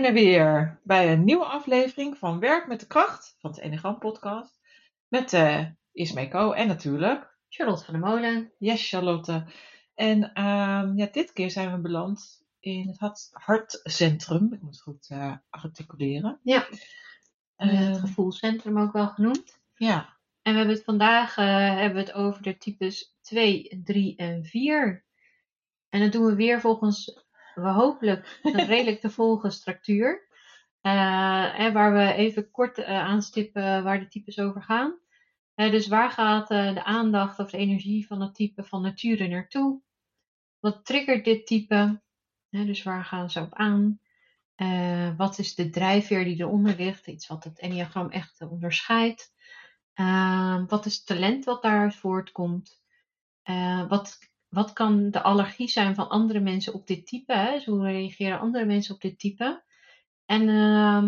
Zijn er weer bij een nieuwe aflevering van Werk met de Kracht van het Enneagram podcast. Met uh, Ismeco en natuurlijk Charlotte van der Molen. Yes, Charlotte. En uh, ja, dit keer zijn we beland in het hart, hartcentrum. Ik moet het goed uh, articuleren. Ja, het gevoelscentrum ook wel genoemd. Ja. En we hebben het vandaag uh, hebben we het over de types 2, 3 en 4. En dat doen we weer volgens we hopelijk een redelijk te volgen structuur. Uh, en waar we even kort uh, aanstippen waar de types over gaan. Uh, dus waar gaat de aandacht of de energie van het type van nature naartoe? Wat triggert dit type? dus waar gaan ze op aan? wat is de drijfveer die eronder ligt? Iets wat het enneagram echt onderscheidt. wat is talent wat daaruit voortkomt? wat wat kan de allergie zijn van andere mensen op dit type? Hè? Dus hoe reageren andere mensen op dit type? En uh,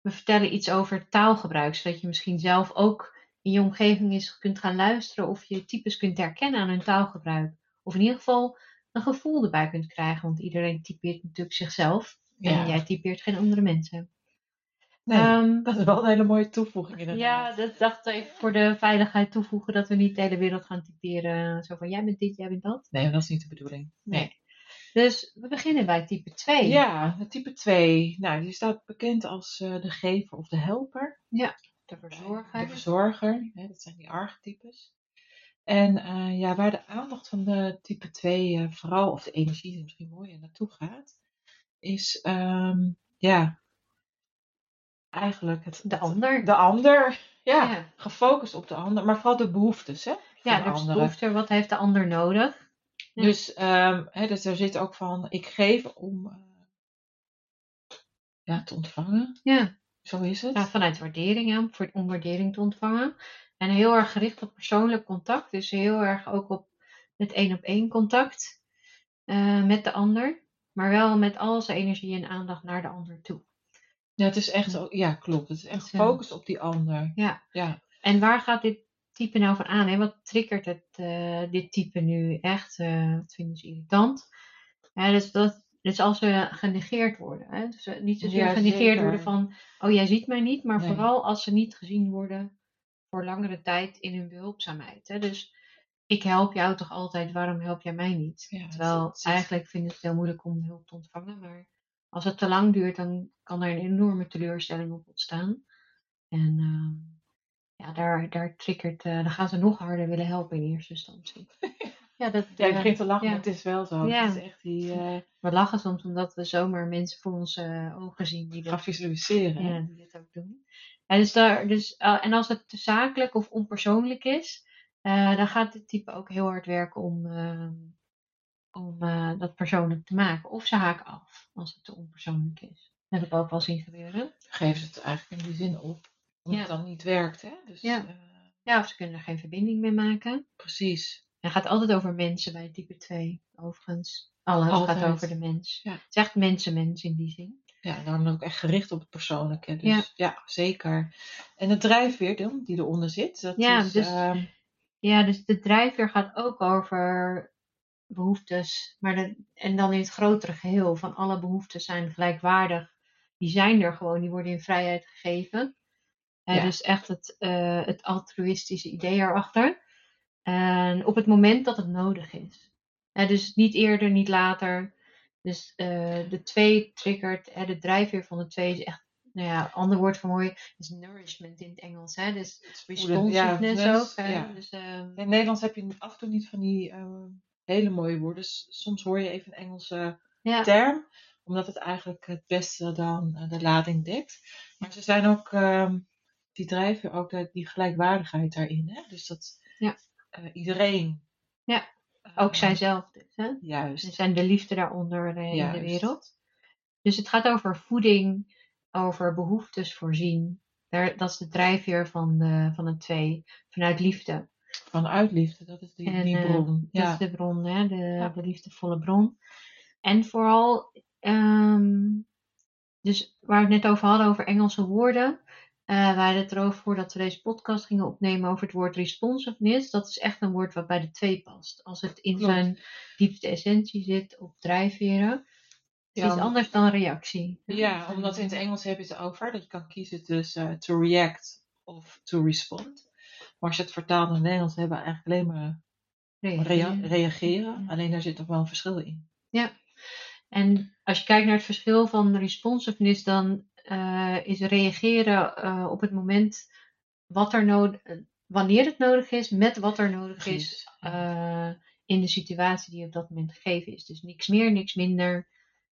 we vertellen iets over taalgebruik, zodat je misschien zelf ook in je omgeving eens kunt gaan luisteren of je types kunt herkennen aan hun taalgebruik. Of in ieder geval een gevoel erbij kunt krijgen, want iedereen typeert natuurlijk zichzelf. En jij typeert geen andere mensen. Nee, um, dat is wel een hele mooie toevoeging inderdaad. Ja, dat dacht ik voor de veiligheid toevoegen dat we niet de hele wereld gaan typeren. Zo van jij bent dit, jij bent dat. Nee, dat is niet de bedoeling. Nee. nee. Dus we beginnen bij type 2. Ja, type 2. Nou, die staat bekend als uh, de gever of de helper. Ja, de verzorger. De verzorger, hè, dat zijn die archetypes. En uh, ja, waar de aandacht van de type 2 uh, vooral, of de energie is misschien mooier naartoe gaat, is um, ja, eigenlijk het, de ander. De ander, ja, ja, Gefocust op de ander, maar vooral de behoeftes, hè? Ja, de, de behoefte, wat heeft de ander nodig? Ja. Dus, um, hè, dus er zit ook van, ik geef om uh, ja, te ontvangen. Ja. Zo is het. Ja, vanuit waardering, ja, voor, om waardering te ontvangen. En heel erg gericht op persoonlijk contact. Dus heel erg ook op het één op één contact uh, met de ander. Maar wel met al zijn energie en aandacht naar de ander toe. Ja, het is echt, ja, klopt. Het is echt gefocust op die ander. Ja. ja. En waar gaat dit type nou van aan? Hè? Wat triggert het, uh, dit type nu echt? Uh, wat vinden ze irritant? Ja, dus, dat, dus als ze genegeerd worden. Hè? Dus niet zozeer ja, genegeerd zeker. worden van, oh jij ziet mij niet, maar nee. vooral als ze niet gezien worden voor langere tijd in hun behulpzaamheid. Hè? Dus ik help jou toch altijd, waarom help jij mij niet? Ja, Terwijl het eigenlijk vinden ze het heel moeilijk om hulp te ontvangen, maar als het te lang duurt, dan kan er een enorme teleurstelling op ontstaan. En uh, ja, daar, daar triggert, uh, dan gaan ze nog harder willen helpen in eerste instantie. ja, dat, ja, ik begin te lachen, ja. maar het is wel zo. Ja. Het is echt die, uh... We lachen soms omdat we zomaar mensen voor onze ogen zien die dat visualiseren. Ja, die dit ook doen. Ja, dus daar, dus, en als het te zakelijk of onpersoonlijk is, dan gaat het type ook heel hard werken om ehm, om dat persoonlijk te maken. Of ze haken af als het te onpersoonlijk is. Dat heb ik ook wel zien gebeuren. Geef ze het eigenlijk in die zin op. Omdat Ja. het dan niet werkt, hè? Dus, Ja. eh, Ja, of ze kunnen er geen verbinding mee maken. precies. Het gaat altijd over mensen bij type 2, overigens. Alles Altijd. gaat over de mens. Ja. Het is echt mensen-mens in die zin. Ja, dan ook echt gericht op het persoonlijke. Dus ja, zeker. En de drijfveer dan, die eronder zit, dat Ja, is... dus- ehm, Ja, dus de drijfveer gaat ook over behoeftes. Maar de, en dan in het grotere geheel van alle behoeftes zijn gelijkwaardig. Die zijn er gewoon, die worden in vrijheid gegeven. Dus echt het, eh, het altruïstische idee erachter. En op het moment dat het nodig is. Dus niet eerder, niet later. Dus eh, de twee triggert, de drijfveer van de twee is echt, nou ja, ander woord voor mooi is nourishment in het Engels. Hè? Dus responsiveness ja, ook. hè. ja. Dus, ehm, in het Nederlands heb je af en toe niet van die eh, hele mooie woorden. Soms hoor je even een Engelse ja. term, omdat het eigenlijk het beste dan eh, de lading dekt. Maar ze zijn ook, ehm, die drijven ook de- die gelijkwaardigheid daarin. Hè? Dus dat Ja. eh, iedereen. Ja, eh, Ook zijzelf dus. Hè? Juist. Zijn de liefde daaronder in de wereld. Dus het gaat over voeding, over behoeftes voorzien. Daar, dat is de drijfveer van de, van de twee, vanuit liefde. Vanuit liefde, dat is die, die eh, bron. Dat ja. is de bron, hè? De, Ja. de liefdevolle bron. En vooral, ehm, dus waar we het net over hadden, over Engelse woorden. eh wij hadden het erover voordat we deze podcast gingen opnemen over het woord responsiveness. Dat is echt een woord wat bij de twee past. Als het in Klopt. zijn diepste essentie zit op drijfveren. Het is iets anders dan reactie. Ja, omdat in het Engels heb je het over dat je kan kiezen tussen to react of to respond. Maar als je het vertaalt naar het Nederlands, hebben we eigenlijk alleen maar rea- Reageren. Alleen daar zit toch wel een verschil in. En als je kijkt naar het verschil van responsiveness, dan eh, is reageren eh, op het moment wat er nodig, wanneer het nodig is, met wat er nodig is eh, in de situatie die op dat moment gegeven is. Dus niks meer, niks minder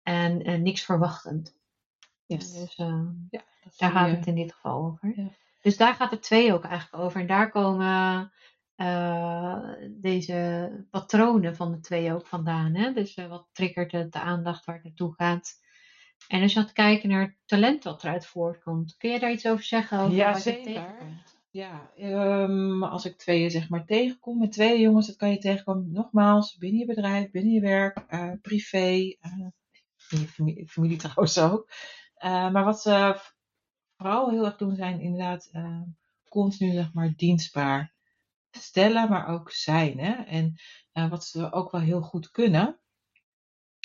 en niks verwachtend. Yes. Dus eh, Ja, daar gaat het in dit geval over. Ja. Dus daar gaat het twee ook eigenlijk over. En daar komen eh, deze patronen van de twee ook vandaan. Hè? Dus eh, wat triggert het, de aandacht waar het naartoe gaat. En als je gaat kijken naar het talent wat eruit voortkomt. Kun je daar iets over zeggen? Over Ja, zeker. Ja, ehm, als ik tweeën zeg maar tegenkom, met twee jongens, dat kan je tegenkomen nogmaals binnen je bedrijf, binnen je werk, eh, privé, in je familie, familie trouwens ook. Maar wat ze vooral heel erg doen zijn inderdaad eh, continu zeg maar dienstbaar stellen, maar ook zijn. Hè? En eh, wat ze ook wel heel goed kunnen,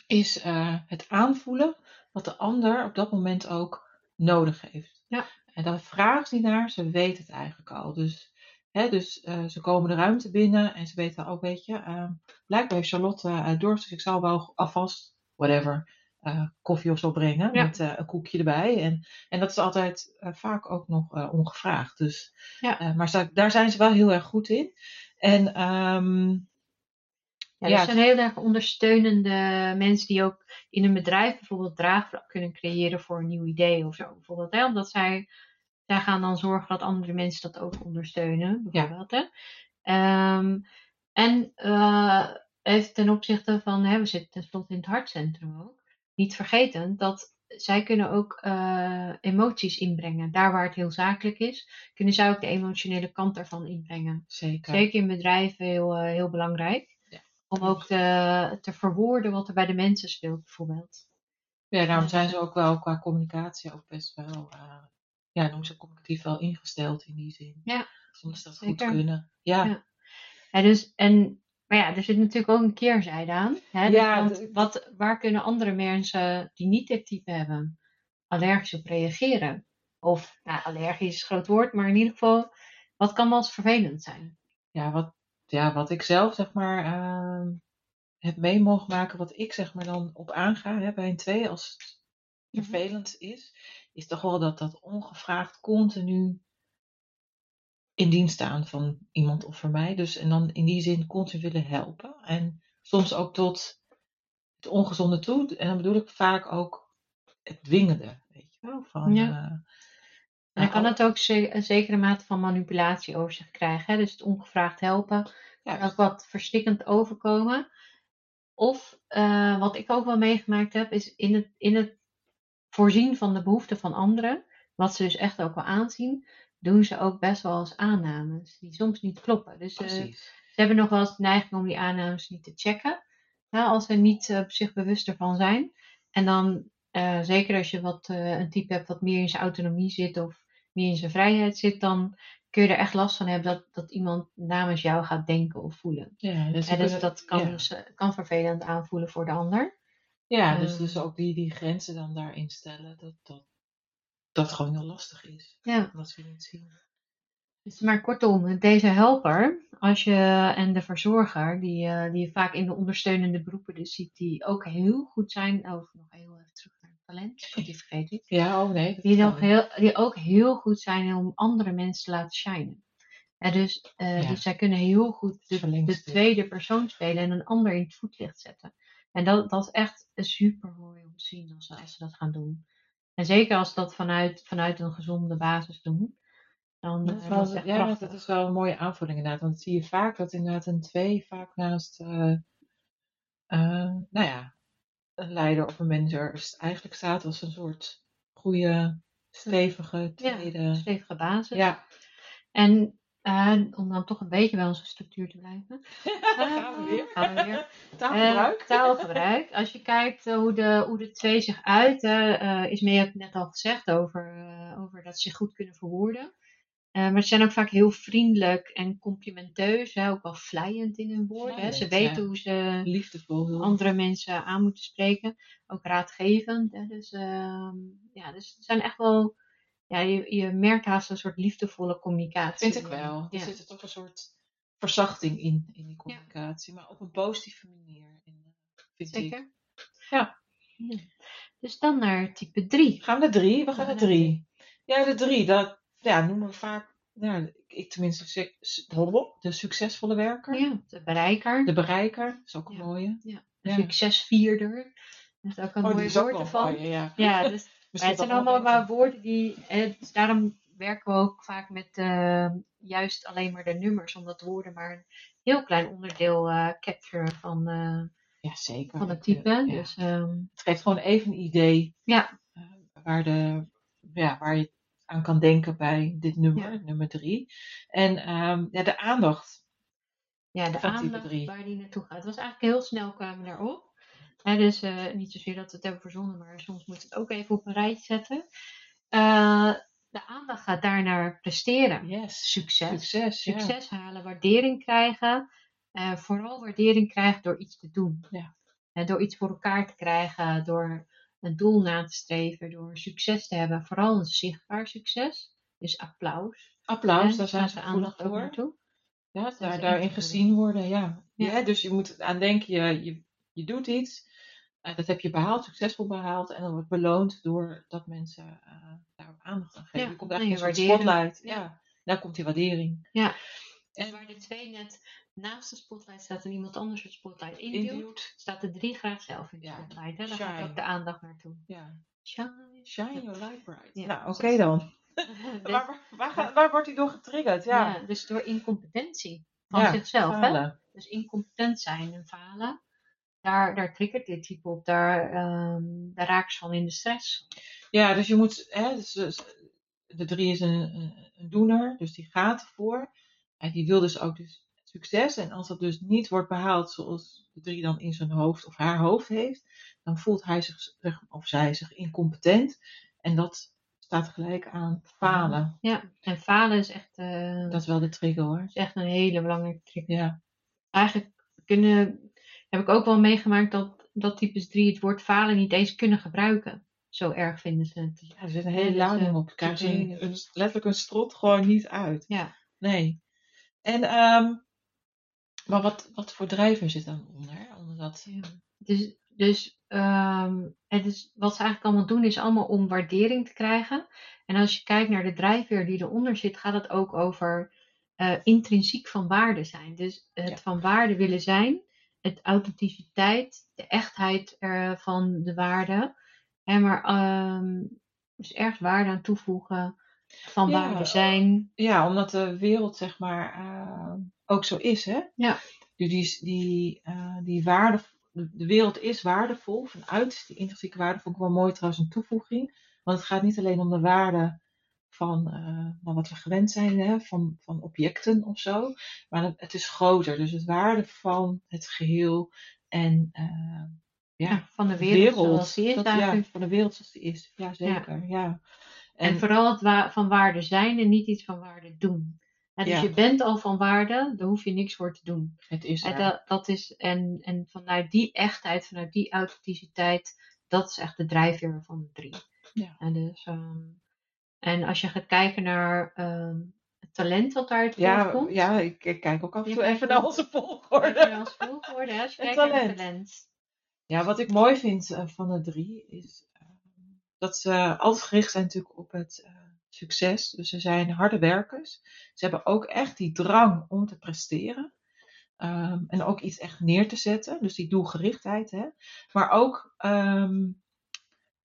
is eh, het aanvoelen wat de ander op dat moment ook nodig heeft. Ja. En dan vragen ze niet naar, ze weten het eigenlijk al. Dus, hè, dus eh, ze komen de ruimte binnen en ze weten ook, weet je, eh, blijkbaar heeft Charlotte uh, dorst, dus ik zal wel alvast, whatever, eh, koffie of zo brengen Ja. met eh, een koekje erbij. En, en dat is altijd eh, vaak ook nog ongevraagd. Dus, Ja. maar daar zijn ze wel heel erg goed in. En ehm, Ja, Ja, zijn heel erg ondersteunende mensen die ook in een bedrijf bijvoorbeeld draagvlak kunnen creëren voor een nieuw idee of zo. Bijvoorbeeld, hè? Omdat zij, zij gaan dan zorgen dat andere mensen dat ook ondersteunen. Bijvoorbeeld, hè? Ehm, en even ten opzichte van, hè, we zitten tenslotte in het hartcentrum ook. Niet vergeten dat zij kunnen ook eh, emoties inbrengen. Daar waar het heel zakelijk is, kunnen zij ook de emotionele kant daarvan inbrengen. zeker. Zeker in bedrijven heel, eh, heel belangrijk. Ja. Om ook te, te verwoorden wat er bij de mensen speelt, bijvoorbeeld. Ja, daarom zijn ze ook wel qua communicatie ook best wel, eh, ja, noem ze communicatief wel ingesteld in die zin. Ja, Soms dat goed zeker. kunnen. Ja, Ja. Ja, dus, en, maar ja, er zit natuurlijk ook een keerzijde aan. Hè? Ja, wat, waar kunnen andere mensen die niet dit type hebben, allergisch op reageren? Of, nou, allergisch is een groot woord, maar in ieder geval, wat kan wel eens vervelend zijn? ja, wat, ja, wat ik zelf zeg maar ehm, heb mee mogen maken, wat ik zeg maar dan op aanga hè, bij een twee als het Mhm. vervelend is, is toch wel dat dat ongevraagd continu in dienst staan van iemand of van mij. Dus en dan in die zin continu willen helpen. En soms ook tot het ongezonde toe. En dan bedoel ik vaak ook het dwingende. Weet je wel? Van, Ja. eh, En dan nou, kan het ook een zekere mate van manipulatie over zich krijgen. Hè? Dus het ongevraagd helpen. kan ook wat verstikkend overkomen. Of eh, wat ik ook wel meegemaakt heb, is in het, in het voorzien van de behoeften van anderen, wat ze dus echt ook wel aanzien, doen ze ook best wel eens aannames die soms niet kloppen. Dus eh, ze hebben nog wel eens de neiging om die aannames niet te checken, als ze niet eh, zich bewust ervan zijn. En dan, eh, zeker als je wat, een type hebt wat meer in zijn autonomie zit of meer in zijn vrijheid zit, dan kun je er echt last van hebben dat, dat iemand namens jou gaat denken of voelen. Ja, dus, dus kunnen- dat kan, ja. dus, kan vervelend aanvoelen voor de ander. Ja, dus, Ehm. dus ook die, die grenzen dan daarin stellen, dat dat, dat gewoon heel lastig is. Ja, Dat ze niet zien. dus maar kortom, deze helper als je, en de verzorger, die, eh, die je vaak in de ondersteunende beroepen dus ziet, die ook heel goed zijn, oh, nog heel even terug naar het talent, want die vergeet ik, Ja, oh nee. die, niet. heel, die ook heel goed zijn om andere mensen te laten shinen. En dus, Ja. dus zij kunnen heel goed de, tweede persoon spelen en een ander in het voetlicht zetten. En dat, dat is echt super mooi om te zien als ze, als ze dat gaan doen. En zeker als ze dat vanuit, vanuit een gezonde basis doen. Dan Dat eh, is, wel, ja, prachtig. dat is wel een mooie aanvulling inderdaad. Want dat zie je vaak dat inderdaad een twee vaak naast, eh, eh, nou ja, een leider of een manager eigenlijk staat als een soort goede, stevige Ja, tweede. stevige basis. Ja, En eh, om dan toch een beetje bij onze structuur te blijven. gaan we weer. Gaan we weer. Taalgebruik. Eh, taalgebruik. Als je kijkt eh, hoe, de, hoe de twee zich uiten, eh, is mee net al gezegd over, eh, over dat ze zich goed kunnen verwoorden. Eh, maar ze zijn ook vaak heel vriendelijk en complimenteus, hè, ook wel vlijend in hun woorden. Ze weten ja. hoe ze Liefdevol. Andere mensen aan moeten spreken. Ook raadgevend. Hè. Dus, ehm, ja, dus het zijn echt wel, ja, je, je merkt haast een soort liefdevolle communicatie. Vind ik wel. Er zit er toch een soort verzachting in, in die communicatie. Maar op een positieve manier. eh, Vind ik. Zeker. Ja. Ja. Dus dan naar type 3. Gaan we naar drie? We gaan naar naar drie. Ja, de drie. Dat ja, noemen we vaak, ja, ik tenminste, de succesvolle werker. Ja, de bereiker. De bereiker. Dat is ook een Ja. mooie. Ja, de succesvierder. Dat is ook een Oh, die mooi is ook woord ervan. ja. Ja, dus Misschien het zijn allemaal maar woorden die. dus daarom werken we ook vaak met eh, juist alleen maar de nummers, omdat woorden maar een heel klein onderdeel eh capturen van, eh, Ja, zeker. van het type. ja. Dus ehm, Het geeft gewoon even een idee ja, eh, waar, de, ja, waar je aan kan denken bij dit nummer, Ja. nummer drie. En ehm, ja, de aandacht. ja, de aandacht waar die naartoe gaat. Het was eigenlijk heel snel kwamen we daarop. Dus eh, niet zozeer dat we het hebben verzonnen, maar soms moet het ook even op een rijtje zetten. Eh, de aandacht gaat daar naar presteren. Yes. Succes. Succes, ja. succes halen, waardering krijgen. eh, vooral waardering krijgen door iets te doen. Ja. Door iets voor elkaar te krijgen, door een doel na te streven, door succes te hebben. Vooral een zichtbaar succes. Dus applaus. Applaus, daar zijn ze aandacht voor. naartoe. Ja, daar, daarin gezien worden, ja. Ja. ja. Dus je moet aan denken, je, je, je doet iets, dat heb je behaald, succesvol behaald, en dan wordt beloond door dat mensen eh daar aandacht aan geven. Ja, je komt en eigenlijk in je een soort spotlight. Ja. Ja. daar komt die waardering. En waar de twee net naast de spotlight staat en iemand anders het spotlight induwt, staat de drie graag zelf in de Ja. spotlight. Hè? Daar gaat ook de aandacht naartoe. Ja. Shine. Shine your light bright. Ja, nou, oké dan. Dus- Waar, waar, waar, wordt hij door getriggerd? Ja. ja. dus door incompetentie van Ja, zichzelf. Hè? Dus incompetent zijn en falen, daar, daar triggert dit type op. Daar, ehm daar raken ze van in de stress. Ja, dus je moet, hè, dus, dus de drie is een, doener, dus die gaat ervoor. En die wil dus ook dus succes. En als dat dus niet wordt behaald zoals de drie dan in zijn hoofd of haar hoofd heeft, dan voelt hij zich, zich- of zij zich incompetent. En dat staat gelijk aan falen. Ja, en falen is echt, eh, Dat is wel de trigger hoor. is echt een hele belangrijke trigger. Ja, Eigenlijk kunnen, heb ik ook wel meegemaakt dat, dat types 3 het woord falen niet eens kunnen gebruiken. Zo erg vinden ze het. ja er zit een hele lading eh, op. Een- letterlijk een strot gewoon niet uit. Ja, Nee. En, ehm, maar wat, wat voor drijver zit dan onder? onder dat? ja. Dus, dus ehm, het is, wat ze eigenlijk allemaal doen is allemaal om waardering te krijgen. En als je kijkt naar de drijfveer die eronder zit, gaat het ook over eh, intrinsiek van waarde zijn. Dus het Ja. van waarde willen zijn, het authenticiteit, de echtheid eh, van de waarde. En maar ehm, dus ergens waarde aan toevoegen, van Ja. waarde zijn. Ja, omdat de wereld zeg maar eh, ook zo is, hè? Ja. Dus die, die, eh, die waarde, de de wereld is waardevol vanuit die intrinsieke waarde. Vond ik wel mooi trouwens een toevoeging. Want het gaat niet alleen om de waarde van eh, nou, wat we gewend zijn, hè, van, van objecten of zo. Maar het, is groter. Dus het waarde van het geheel en eh, ja, Ja, van de wereld, zoals die is dat, ja, eigenlijk. van de wereld zoals die is. Ja, zeker. Ja. En, vooral het wa- van waarde zijn en niet iets van waarde doen. En dus je bent al van waarde, daar hoef je niks voor te doen. het is En dat, dat is, en, en vanuit die echtheid, vanuit die authenticiteit, dat is echt de drijfveer van de drie. Ja. En, dus, ehm, en als je gaat kijken naar ehm, het talent wat daaruit Ja, voortkomt. ja ik, ik kijk ook af en toe even naar onze volgorde. naar volgorde, hè, als je Het kijkt naar het talent. talent. Ja, wat ik mooi vind eh, van de drie is eh, dat ze altijd gericht zijn natuurlijk op het eh, succes. Dus ze zijn harde werkers. Ze hebben ook echt die drang om te presteren. Ehm, en ook iets echt neer te zetten. Dus die doelgerichtheid. Hè? Maar ook, ehm,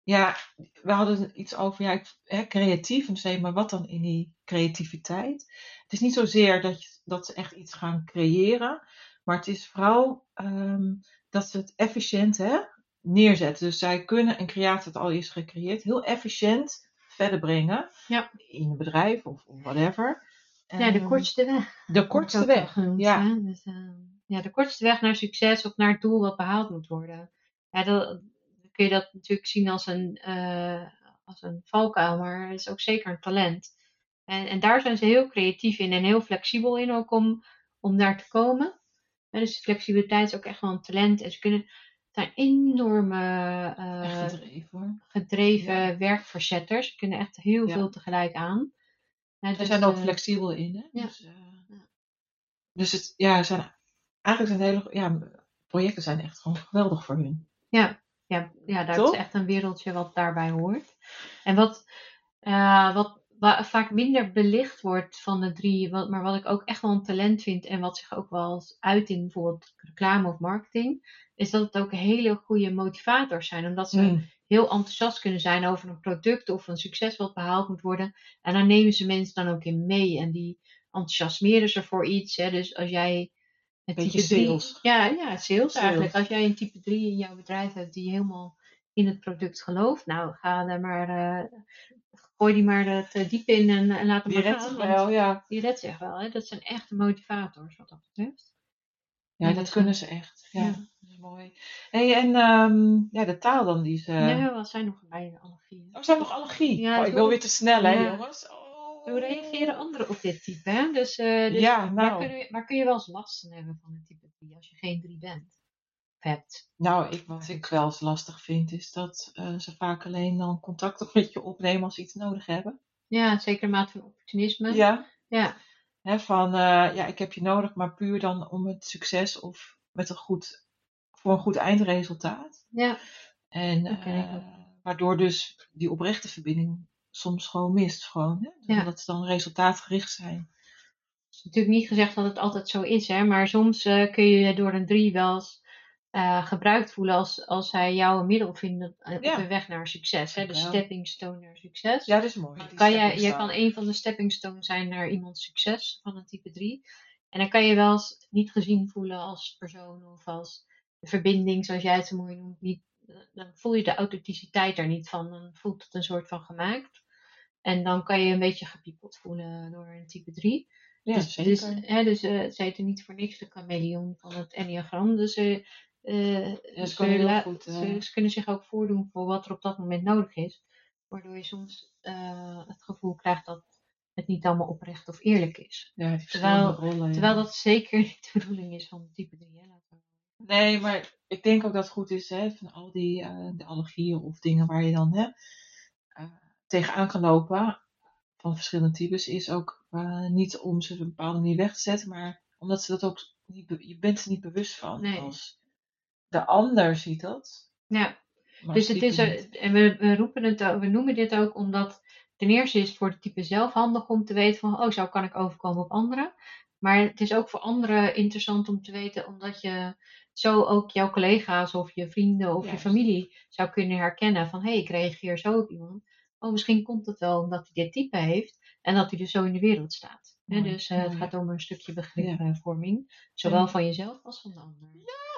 ja, we hadden iets over ja, hè, creatief. En zei, maar wat dan in die creativiteit? Het is niet zozeer dat, je, dat ze echt iets gaan creëren. Maar het is vooral ehm, dat ze het efficiënt, hè, neerzetten. Dus zij kunnen een creatie dat al is gecreëerd heel efficiënt verder brengen. Ja. In een bedrijf of, of whatever. Ja, de Ehm, kortste weg. De kortste weg. genoemd, Ja. Dus, eh, ja, de kortste weg naar succes of naar het doel wat behaald moet worden. Ja, dat, kun je dat natuurlijk zien als een, eh, als een valkuil, maar het is ook zeker een talent. En, en daar zijn ze heel creatief in en heel flexibel in ook om, om daar te komen. En dus flexibiliteit is ook echt wel een talent. En ze kunnen, zijn enorme eh, gedreven gedreven Ja. werkverzetters. Ze kunnen echt heel Ja. veel tegelijk aan. Ze dus, zijn ook eh, flexibel in. Hè? ja. Dus, eh, Ja. dus het, ja, zijn, eigenlijk zijn hele ja, projecten zijn echt gewoon geweldig voor hun. Ja, ja, ja daar Toch? is echt een wereldje wat daarbij hoort. En wat, eh, wat wa- vaak minder belicht wordt van de drie, wat, maar wat ik ook echt wel een talent vind en wat zich ook wel uit in bijvoorbeeld reclame of marketing, is dat het ook hele goede motivators zijn. Omdat ze Mm. heel enthousiast kunnen zijn over een product of een succes wat behaald moet worden. En daar nemen ze mensen dan ook in mee en die enthousiasmeren ze voor iets. Hè. Dus als jij het Beetje drie- sales. ja, ja, sales, eigenlijk. Als jij een type 3 in jouw bedrijf hebt die helemaal in het product gelooft, nou ga er maar, eh, gooi die maar het eh, diep in en, en laat hem Die maar gaan. wel, ja. Die redt zich wel, hè. dat zijn echte motivators wat dat betreft. Ja, dat dus, kunnen ze echt. Ja, ja. dat is mooi. Hey, en ehm, ja, de taal dan die ze... ja, wat zijn nog bij de allergieën? Oh, zijn we nog allergie? Ja, oh, ik wil weer te snel, hè, jongens? Hoe reageren anderen op dit type? Hè? Dus, eh, dus Ja, waar, nou. kun je, waar kun je wel eens last van hebben van een type 3 als je geen 3 bent? Hebt. Nou, ik, wat ik wel eens lastig vind, is dat eh, ze vaak alleen dan contact met je opnemen als ze iets nodig hebben. Ja, zeker mate van opportunisme. Ja. Ja, van, eh, ja, ik heb je nodig, maar puur dan om het succes of met een goed, voor een goed eindresultaat. ja. En waardoor dus die oprechte verbinding soms gewoon mist. Gewoon, hè? Ja. Omdat ze dan resultaatgericht zijn. Het is natuurlijk niet gezegd dat het altijd zo is, hè, maar soms eh, kun je door een 3 wel eens eh, gebruikt voelen als, als zij jou een middel vinden eh, Ja. op de weg naar succes. Hè? De Ja. stepping stone naar succes. Ja, dat is mooi. Dan kan jij, stone. kan een van de stepping stones zijn naar iemands succes van een type 3. En dan kan je wel eens niet gezien voelen als persoon of als de verbinding, zoals jij het zo mooi noemt. Niet, dan voel je de authenticiteit er niet van. Dan voelt het een soort van gemaakt. En dan kan je een beetje gepiepeld voelen door een type 3. Ja, dus, zeker. Dus, hè, dus eh, ze heten niet voor niks de chameleon van het enneagram. Dus ze, eh, Ja, ze ze, kunnen goed, eh, ze, ze kunnen zich ook voordoen voor wat er op dat moment nodig is. Waardoor je soms eh, het gevoel krijgt dat het niet allemaal oprecht of eerlijk is. ja, terwijl- verschillende rollen. ja. Terwijl dat zeker niet de bedoeling is van type 3. Hè? Nee, maar ik denk ook dat het goed is hè, van al die eh, de allergieën of dingen waar je dan hè, eh, tegenaan kan lopen van verschillende types, is ook eh, niet om ze op een bepaalde manier weg te zetten, maar omdat ze dat ook niet, je bent er niet bewust van. Nee. Als de ander ziet dat. Ja, dus het is, niet. en we, we roepen het, we noemen dit ook omdat ten eerste is het voor het type zelf handig om te weten van, oh, zo kan ik overkomen op anderen. Maar het is ook voor anderen interessant om te weten, omdat je zo ook jouw collega's of je vrienden of je familie zou kunnen herkennen van, hé, hey, ik reageer zo op iemand. Oh, misschien komt het wel omdat hij dit type heeft en dat hij dus zo in de wereld staat. Mooi, dus eh, het gaat om een stukje begripvorming, zowel En- van jezelf als van de ander.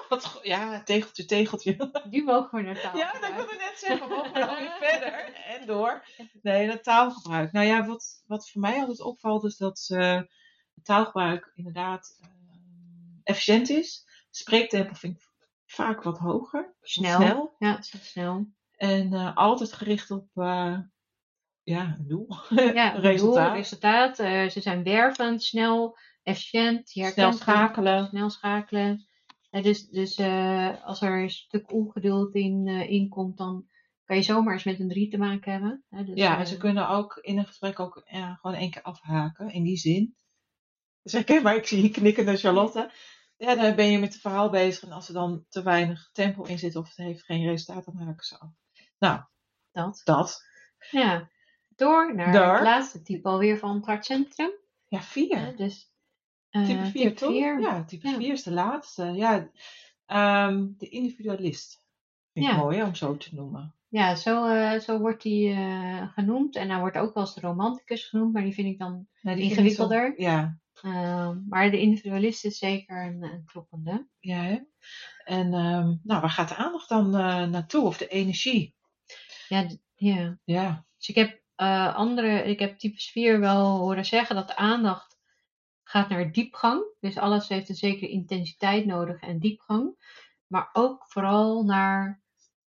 Wat go- ja, tegeltje, tegeltje. Nu mogen we naar taal. Ja, dat wilde ik net zeggen. Mogen we nog weer verder en door? Nee, dat taalgebruik. Nou ja, wat, wat voor mij altijd opvalt is dat eh, taalgebruik inderdaad eh, efficiënt is. Spreektempo vind ik vaak wat hoger. Snel. snel. Ja, het is snel. En eh, altijd gericht op eh, ja, een doel. Ja, Een resultaat. Eh, ze zijn wervend, snel, efficiënt. Snel schakelen. Snel schakelen. Eh, dus dus eh, als er een stuk ongeduld in, in komt, dan kan je zomaar eens met een 3 te maken hebben. Dus, Ja, en ze kunnen ook in een gesprek ook gewoon één keer afhaken. In die zin. Dus herken maar, ik zie je knikkende Charlotte. Ja, dan ben je met het verhaal bezig. En als er dan te weinig tempo in zit of het heeft geen resultaat, dan haken ze af. Nou, dat. dat. Ja. Door naar Door. het laatste type alweer van het hartcentrum. Ja, vier. Dus, eh, type 4, toch? vier. Ja, type Ja. 4 is de laatste. Ja, ehm, de individualist. Vind ik Ja. mooi om zo te noemen. Ja, zo, eh, zo wordt die eh, genoemd. En hij wordt ook wel eens de romanticus genoemd, maar die vind ik dan Nee, Ingewikkelder. zo- ja, Ehm, maar de individualist is zeker een, een kloppende. Ja, hè? En ehm, nou, waar gaat de aandacht dan eh, naartoe? Of de energie? Ja, ja. Ja, Dus ik heb eh, andere, ik heb type 4 wel horen zeggen dat de aandacht gaat naar diepgang. Dus alles heeft een zekere intensiteit nodig en diepgang. Maar ook vooral naar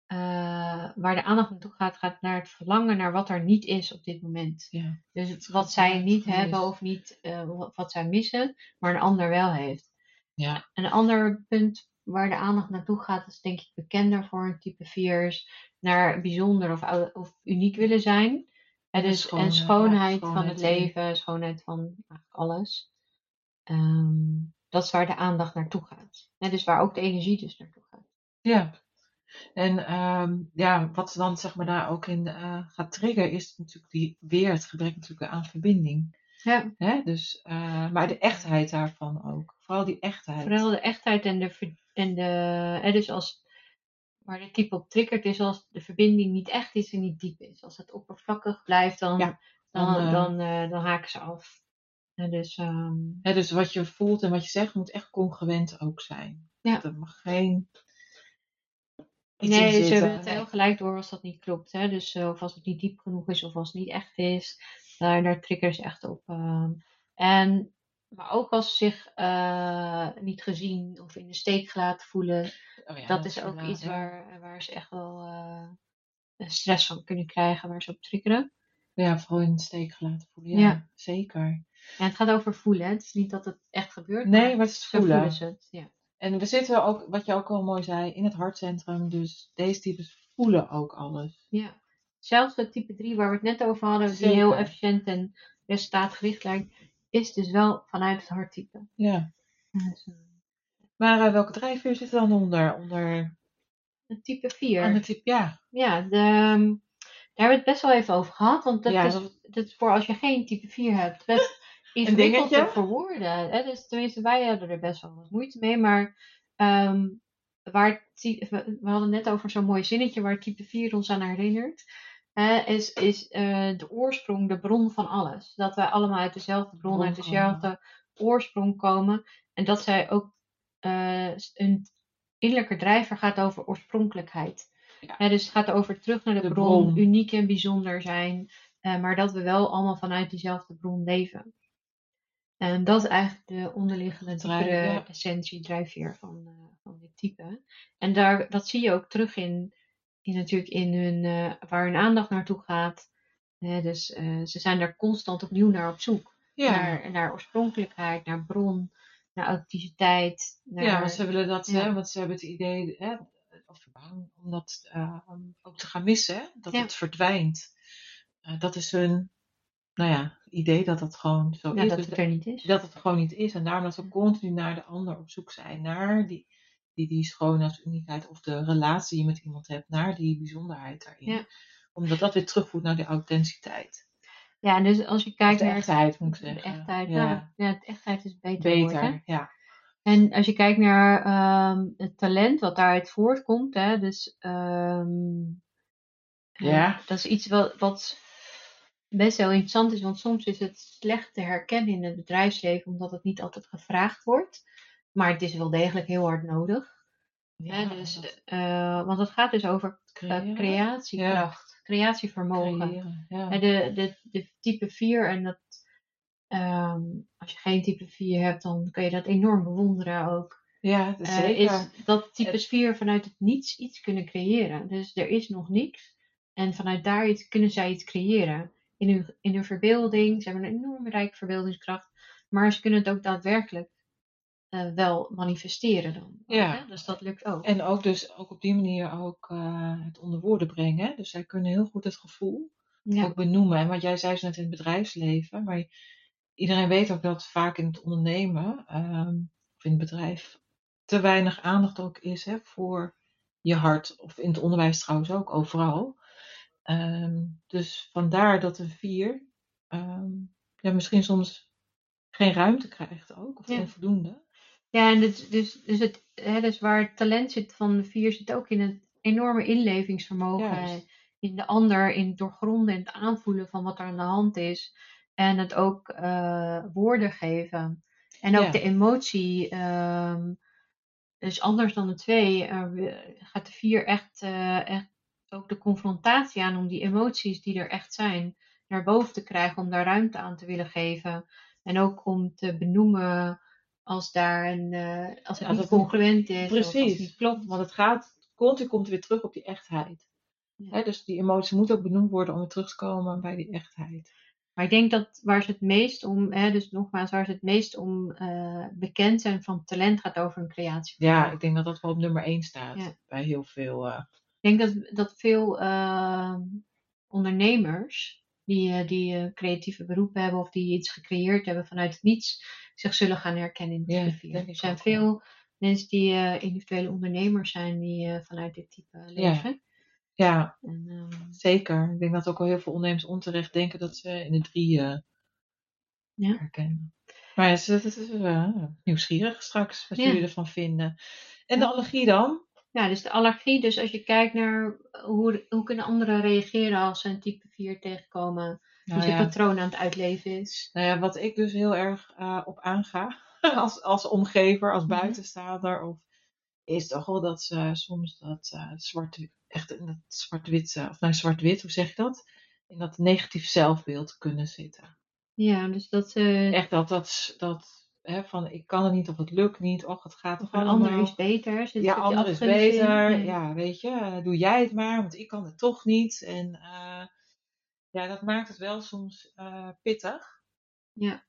eh, waar de aandacht naartoe gaat, gaat naar het verlangen naar wat er niet is op dit moment. ja. Dus wat zij niet hebben of niet, eh, wat- zij missen, maar een ander wel heeft. Ja, Een ander punt waar de aandacht naartoe gaat, is denk ik bekender voor een type 4, is naar bijzonder of, of uniek willen zijn. En, dus, schoonheid, en ja, schoonheid van het leven, schoonheid van eigenlijk alles. Ehm, dat is waar de aandacht naartoe gaat. En dus waar ook de energie dus naartoe gaat. ja. En ehm, ja, wat dan zeg maar daar ook in eh, gaat triggeren, is natuurlijk die, weer het gebrek natuurlijk aan verbinding. Ja, Hè? Dus, eh, maar de echtheid daarvan ook. Vooral die echtheid. vooral de echtheid en de, en de dus als waar de type op triggert is als de verbinding niet echt is en niet diep is. Als het oppervlakkig blijft, dan, Ja, dan, dan, dan, eh, dan haken ze af. En dus, ehm, dus wat je voelt en wat je zegt moet echt congruent ook zijn. Ja. Er mag geen iets nee, ze zitten. hebben het heel gelijk door als dat niet klopt. Hè? Dus eh, of als het niet diep genoeg is of als het niet echt is. Daar, daar triggeren ze echt op. ehm. en, maar ook als ze zich niet gezien of in de steek gelaten voelen. Oh ja, dat is ook iets ja. waar, waar ze echt wel eh, stress van kunnen krijgen. Waar ze op triggeren. Ja, vooral in de steek gelaten voelen. Ja, Ja. zeker. En het gaat over voelen. Hè? Het is niet dat het echt gebeurt. Nee, maar het is voelen. voelen ze het. Ja. En we zitten ook, wat je ook al mooi zei, in het hartcentrum. Dus deze types voelen ook alles. Ja. Zelfs het type 3 waar we het net over hadden, die heel efficiënt en resultaatgericht lijkt, is dus wel vanuit het harttype. Ja. Dus, Maar welke drijfveer zit er dan onder? Onder type 4. ander type, ja. Ja, de, ehm, daar hebben we het best wel even over gehad, want dat, Ja, is, dat- dat is voor als je geen type 4 hebt best ingewikkeld te verwoorden. Hè? Dus tenminste, wij hadden er best wel wat moeite mee, maar ehm, waar we hadden net over zo'n mooi zinnetje waar type 4 ons aan herinnert. is is eh, de oorsprong, de bron van alles. Dat wij allemaal uit dezelfde bron, Bron uit dezelfde oorsprong komen. En dat zij ook eh, een innerlijke drijver gaat over oorspronkelijkheid. Ja. Dus het gaat over terug naar de, De bron, bron. uniek en bijzonder zijn. eh, maar dat we wel allemaal vanuit diezelfde bron leven. En dat is eigenlijk de onderliggende Drijf- ja. essentie, drijfveer van, eh, van dit type. En daar, dat zie je ook terug in, in natuurlijk in hun, waar hun aandacht naartoe gaat. Dus ze zijn daar constant opnieuw naar op zoek. Ja. Naar, naar oorspronkelijkheid, naar bron, naar authenticiteit. Naar, Ja, want ze willen dat, hè, want ze hebben het idee, hè, of bang om dat eh, ook te gaan missen, hè, dat het verdwijnt. Eh, dat is hun, nou ja, idee dat dat gewoon zo ja, is. dat Dus het er niet is. dat het gewoon niet is. En daarom dat ze continu naar de ander op zoek zijn, naar die, die, die schoonheid, uniekheid of de relatie die je met iemand hebt, naar die bijzonderheid daarin. Ja. Omdat dat weer terugvoert naar de authenticiteit. Ja, en dus als je kijkt de naar echtheid, moet ik de zeggen. echtheid, Ja. ja. ja, de echtheid is beter, woord? Beter, ja. En als je kijkt naar ehm, het talent wat daaruit voortkomt, hè, dus ehm, eh, Ja. dat is iets wat, wat best wel interessant is, want soms is het slecht te herkennen in het bedrijfsleven, omdat het niet altijd gevraagd wordt. Maar het is wel degelijk heel hard nodig. Hè, Ja, dus, dat eh, want het gaat dus over eh, creatiekracht, creatievermogen. creëren, ja. De, de, de type 4 en dat, ehm, als je geen type 4 hebt, dan kun je dat enorm bewonderen ook. Ja, dat is Eh, is dat type 4 vanuit het niets iets kunnen creëren. Dus er is nog niks. En vanuit daar iets, kunnen zij iets creëren. In hun, in hun verbeelding. Ze hebben een enorme rijke verbeeldingskracht. Maar ze kunnen het ook daadwerkelijk eh, wel manifesteren dan. Ja. Hè? Dus dat lukt ook. En ook dus ook op die manier ook eh, het onder woorden brengen. Dus zij kunnen heel goed het gevoel ja. ook benoemen. En wat jij zei zo net in het bedrijfsleven. Maar iedereen weet ook dat vaak in het ondernemen ehm, of in het bedrijf te weinig aandacht ook is hè, voor je hart. Of in het onderwijs trouwens ook, overal. Ehm, dus vandaar dat een vier ehm, ja, misschien soms geen ruimte krijgt ook. Of Ja. onvoldoende. Ja, en dus, dus, dus, het, hè, dus waar het talent zit van de vier zit ook in het enorme inlevingsvermogen. Juist. In de ander, in het doorgronden en het aanvoelen van wat er aan de hand is. En het ook eh, woorden geven. En ook Ja. de emotie. ehm dus anders dan de twee we- gaat de vier echt, eh, echt ook de confrontatie aan om die emoties die er echt zijn naar boven te krijgen. Om daar ruimte aan te willen geven. En ook om te benoemen als daar een, eh, als het Ja, niet dat- congruent is. Of Precies. niet klopt. Want het gaat, continu komt weer terug op die echtheid. Ja. Hè, dus die emotie moet ook benoemd worden om weer terug te komen bij die echtheid. Maar ik denk dat waar ze het meest om, hè, dus nogmaals, waar ze het meest om eh, bekend zijn van talent gaat over een creatie. Ja, ik denk dat dat wel op nummer 1 staat Ja. bij heel veel. eh, Ik denk dat, dat veel ondernemers die, eh, die eh, creatieve beroepen hebben of die iets gecreëerd hebben vanuit het niets, zich zullen gaan herkennen in Ja, type 4. denk ik Er zijn ook, veel mensen die eh, individuele ondernemers zijn die eh, vanuit dit type leven. ja, En, ehm, zeker. Ik denk dat ook wel heel veel ondernemers onterecht denken dat ze in de drie eh, Ja. herkennen. Maar ja, het is, het is eh, nieuwsgierig straks wat Ja. jullie ervan vinden. En de Ja. allergie dan? Ja, dus de allergie. Dus als je kijkt naar hoe, hoe kunnen anderen reageren als ze een type 4 tegenkomen. Nou zijn ja, patroon aan het uitleven is. nou ja, wat ik dus heel erg eh, op aanga als, als omgever, als Mhm. buitenstaander, of, is toch wel dat ze soms dat eh, zwart, echt in dat zwart-wit, eh, of nou zwart-wit, hoe zeg je dat? In dat negatief zelfbeeld kunnen zitten. Ja, dus dat ze Echt dat, dat, dat hè, van ik kan het niet of het lukt niet, och het gaat toch of een ander is beter. Zit ja, ander is in. beter. Ja. Weet je, eh, doe jij het maar, want ik kan het toch niet. En eh, ja, dat maakt het wel soms eh, pittig. Ja,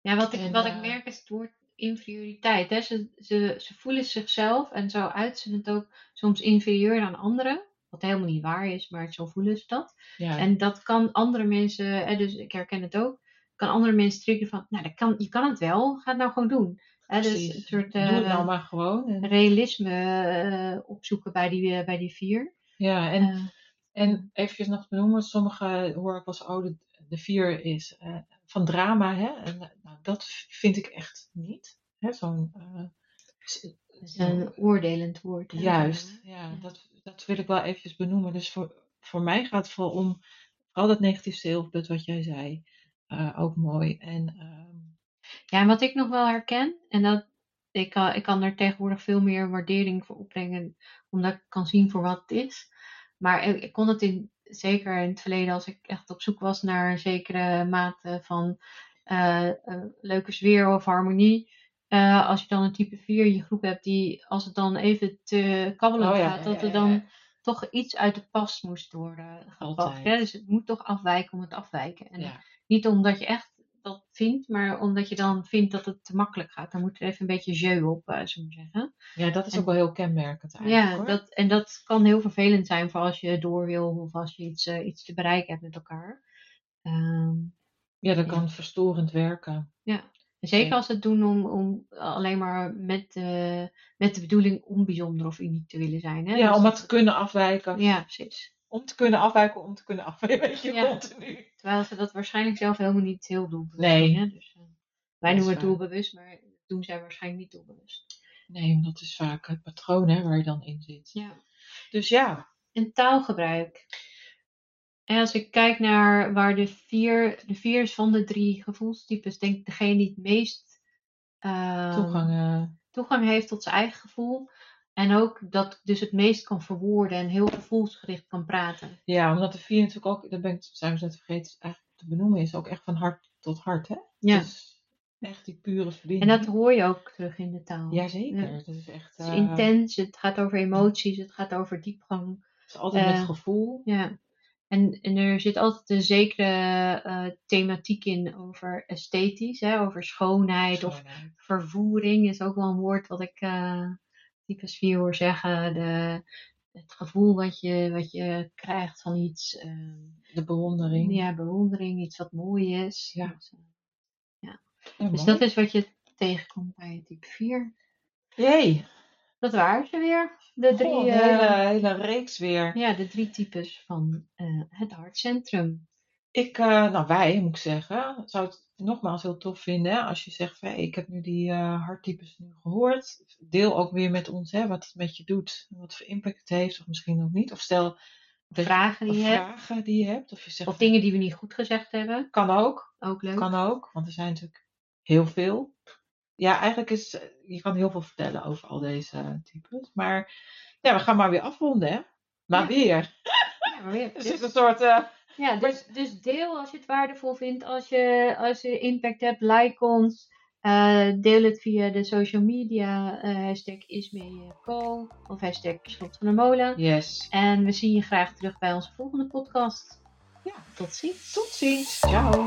ja wat, ik, En, wat ik merk is het woord inferioriteit. Hè? Ze, ze, ze voelen zichzelf en zo uit ze het ook soms inferieur aan anderen. Wat helemaal niet waar is, maar zo voelen ze dat. Ja, En dat kan andere mensen, hè, dus ik herken het ook, kan andere mensen triggeren van, nou, dat kan, je kan het wel, ga het nou gewoon doen. Hè, dus een soort doe het eh, nou maar gewoon. En, realisme eh, opzoeken bij die, eh, bij die vier. ja, en, en eventjes nog te noemen, sommige hoor ik als oude, de vier is van drama, hè. En nou, dat vind ik echt niet. Hè, zo'n... is een oordelend woord. hè. Juist, ja. Dat, dat wil ik wel eventjes benoemen. Dus voor, voor mij gaat het vooral om, vooral dat negatief zelfbeeld wat jij zei, eh, ook mooi. En ehm, Ja, en wat ik nog wel herken, en dat ik, kan- ik kan er tegenwoordig veel meer waardering voor opbrengen, omdat ik kan zien voor wat het is. Maar ik, ik kon het in, zeker in het verleden, als ik echt op zoek was naar een zekere mate van eh, eh, leuke sfeer of harmonie. als je dan een type 4 in je groep hebt, die als het dan even te kabbelend Oh ja, gaat, dat ja, er dan toch iets uit de pas moest worden. Hè? Dus het moet toch afwijken om het afwijken. En ja, niet omdat je echt dat vindt, maar omdat je dan vindt dat het te makkelijk gaat. Dan moet er even een beetje jeu op, eh zullen we zeggen. ja, dat is En- ook wel heel kenmerkend eigenlijk. Ja, hoor. dat, en dat kan heel vervelend zijn voor als je door wil of als je iets, eh, iets te bereiken hebt met elkaar. Ehm, ja, dat ja. kan verstorend werken. en zeker Ja. als ze het doen om, om alleen maar met, eh, met de bedoeling om bijzonder of uniek te willen zijn. Hè? Ja, Dus om het te kunnen afwijken. Ja, precies. Om te kunnen afwijken, om te kunnen afwijken. Weet je, Ja. continu. Terwijl ze dat waarschijnlijk zelf helemaal niet heel doelbewust Nee. doen. Hè? Dus, eh, wij noemen het doelbewust, maar doen zij waarschijnlijk niet doelbewust. Nee, dat is vaak het patroon hè, waar je dan in zit. Ja. Dus ja, En taalgebruik. En als ik kijk naar waar de vier, de vier is van de drie gevoelstypes, denk ik degene die het meest ehm, toegang. eh, toegang heeft tot zijn eigen gevoel. En ook dat dus het meest kan verwoorden en heel gevoelsgericht kan praten. Ja, omdat de vier natuurlijk ook, dat ben ik, zijn we net vergeten eigenlijk te benoemen, is ook echt van hart tot hart, hè? Ja. Dus echt die pure En verbinding. dat hoor je ook terug in de taal. Jazeker, Ja. dat is echt... Het is eh, intens, het gaat over emoties, het gaat over diepgang. Het is altijd met eh, gevoel. Ja. En, en er zit altijd een zekere eh, thematiek in over esthetisch, hè, over schoonheid of vervoering is ook wel een woord wat ik types 4 hoor zeggen. De, het gevoel wat je, wat je krijgt van iets, ehm, De bewondering. ja, bewondering, iets wat mooi is. Ja. Dus, Ja, dus dat is wat je tegenkomt bij type 4. Jee, Dat waren ze weer. De drie, een eh, hele, hele reeks weer. ja, de drie types van eh, het hartcentrum. Ik, eh, nou wij moet ik zeggen, zou het nogmaals heel tof vinden hè, als je zegt, van, hey, ik heb nu die eh harttypes nu gehoord. Deel ook weer met ons hè, wat het met je doet, wat voor impact het heeft, of misschien ook niet. Of stel Vragen die je hebt. die je hebt, of je zegt, Of dingen die we niet goed gezegd hebben. kan ook. Ook leuk. Kan ook, want er zijn natuurlijk heel veel. Ja, eigenlijk is, je kan heel veel vertellen over al deze types. Maar ja, we gaan maar weer afronden, hè? Maar Ja. weer. Ja, maar weer. Er zit een soort... eh, Ja, dus, dus deel als je het waardevol vindt. Als je, als je impact hebt, like ons. Eh, deel het via de social media. eh hashtag ismeeco of hashtag Slot van de Molen. yes. En we zien je graag terug bij onze volgende podcast. Ja. Tot ziens. Tot ziens. Ciao.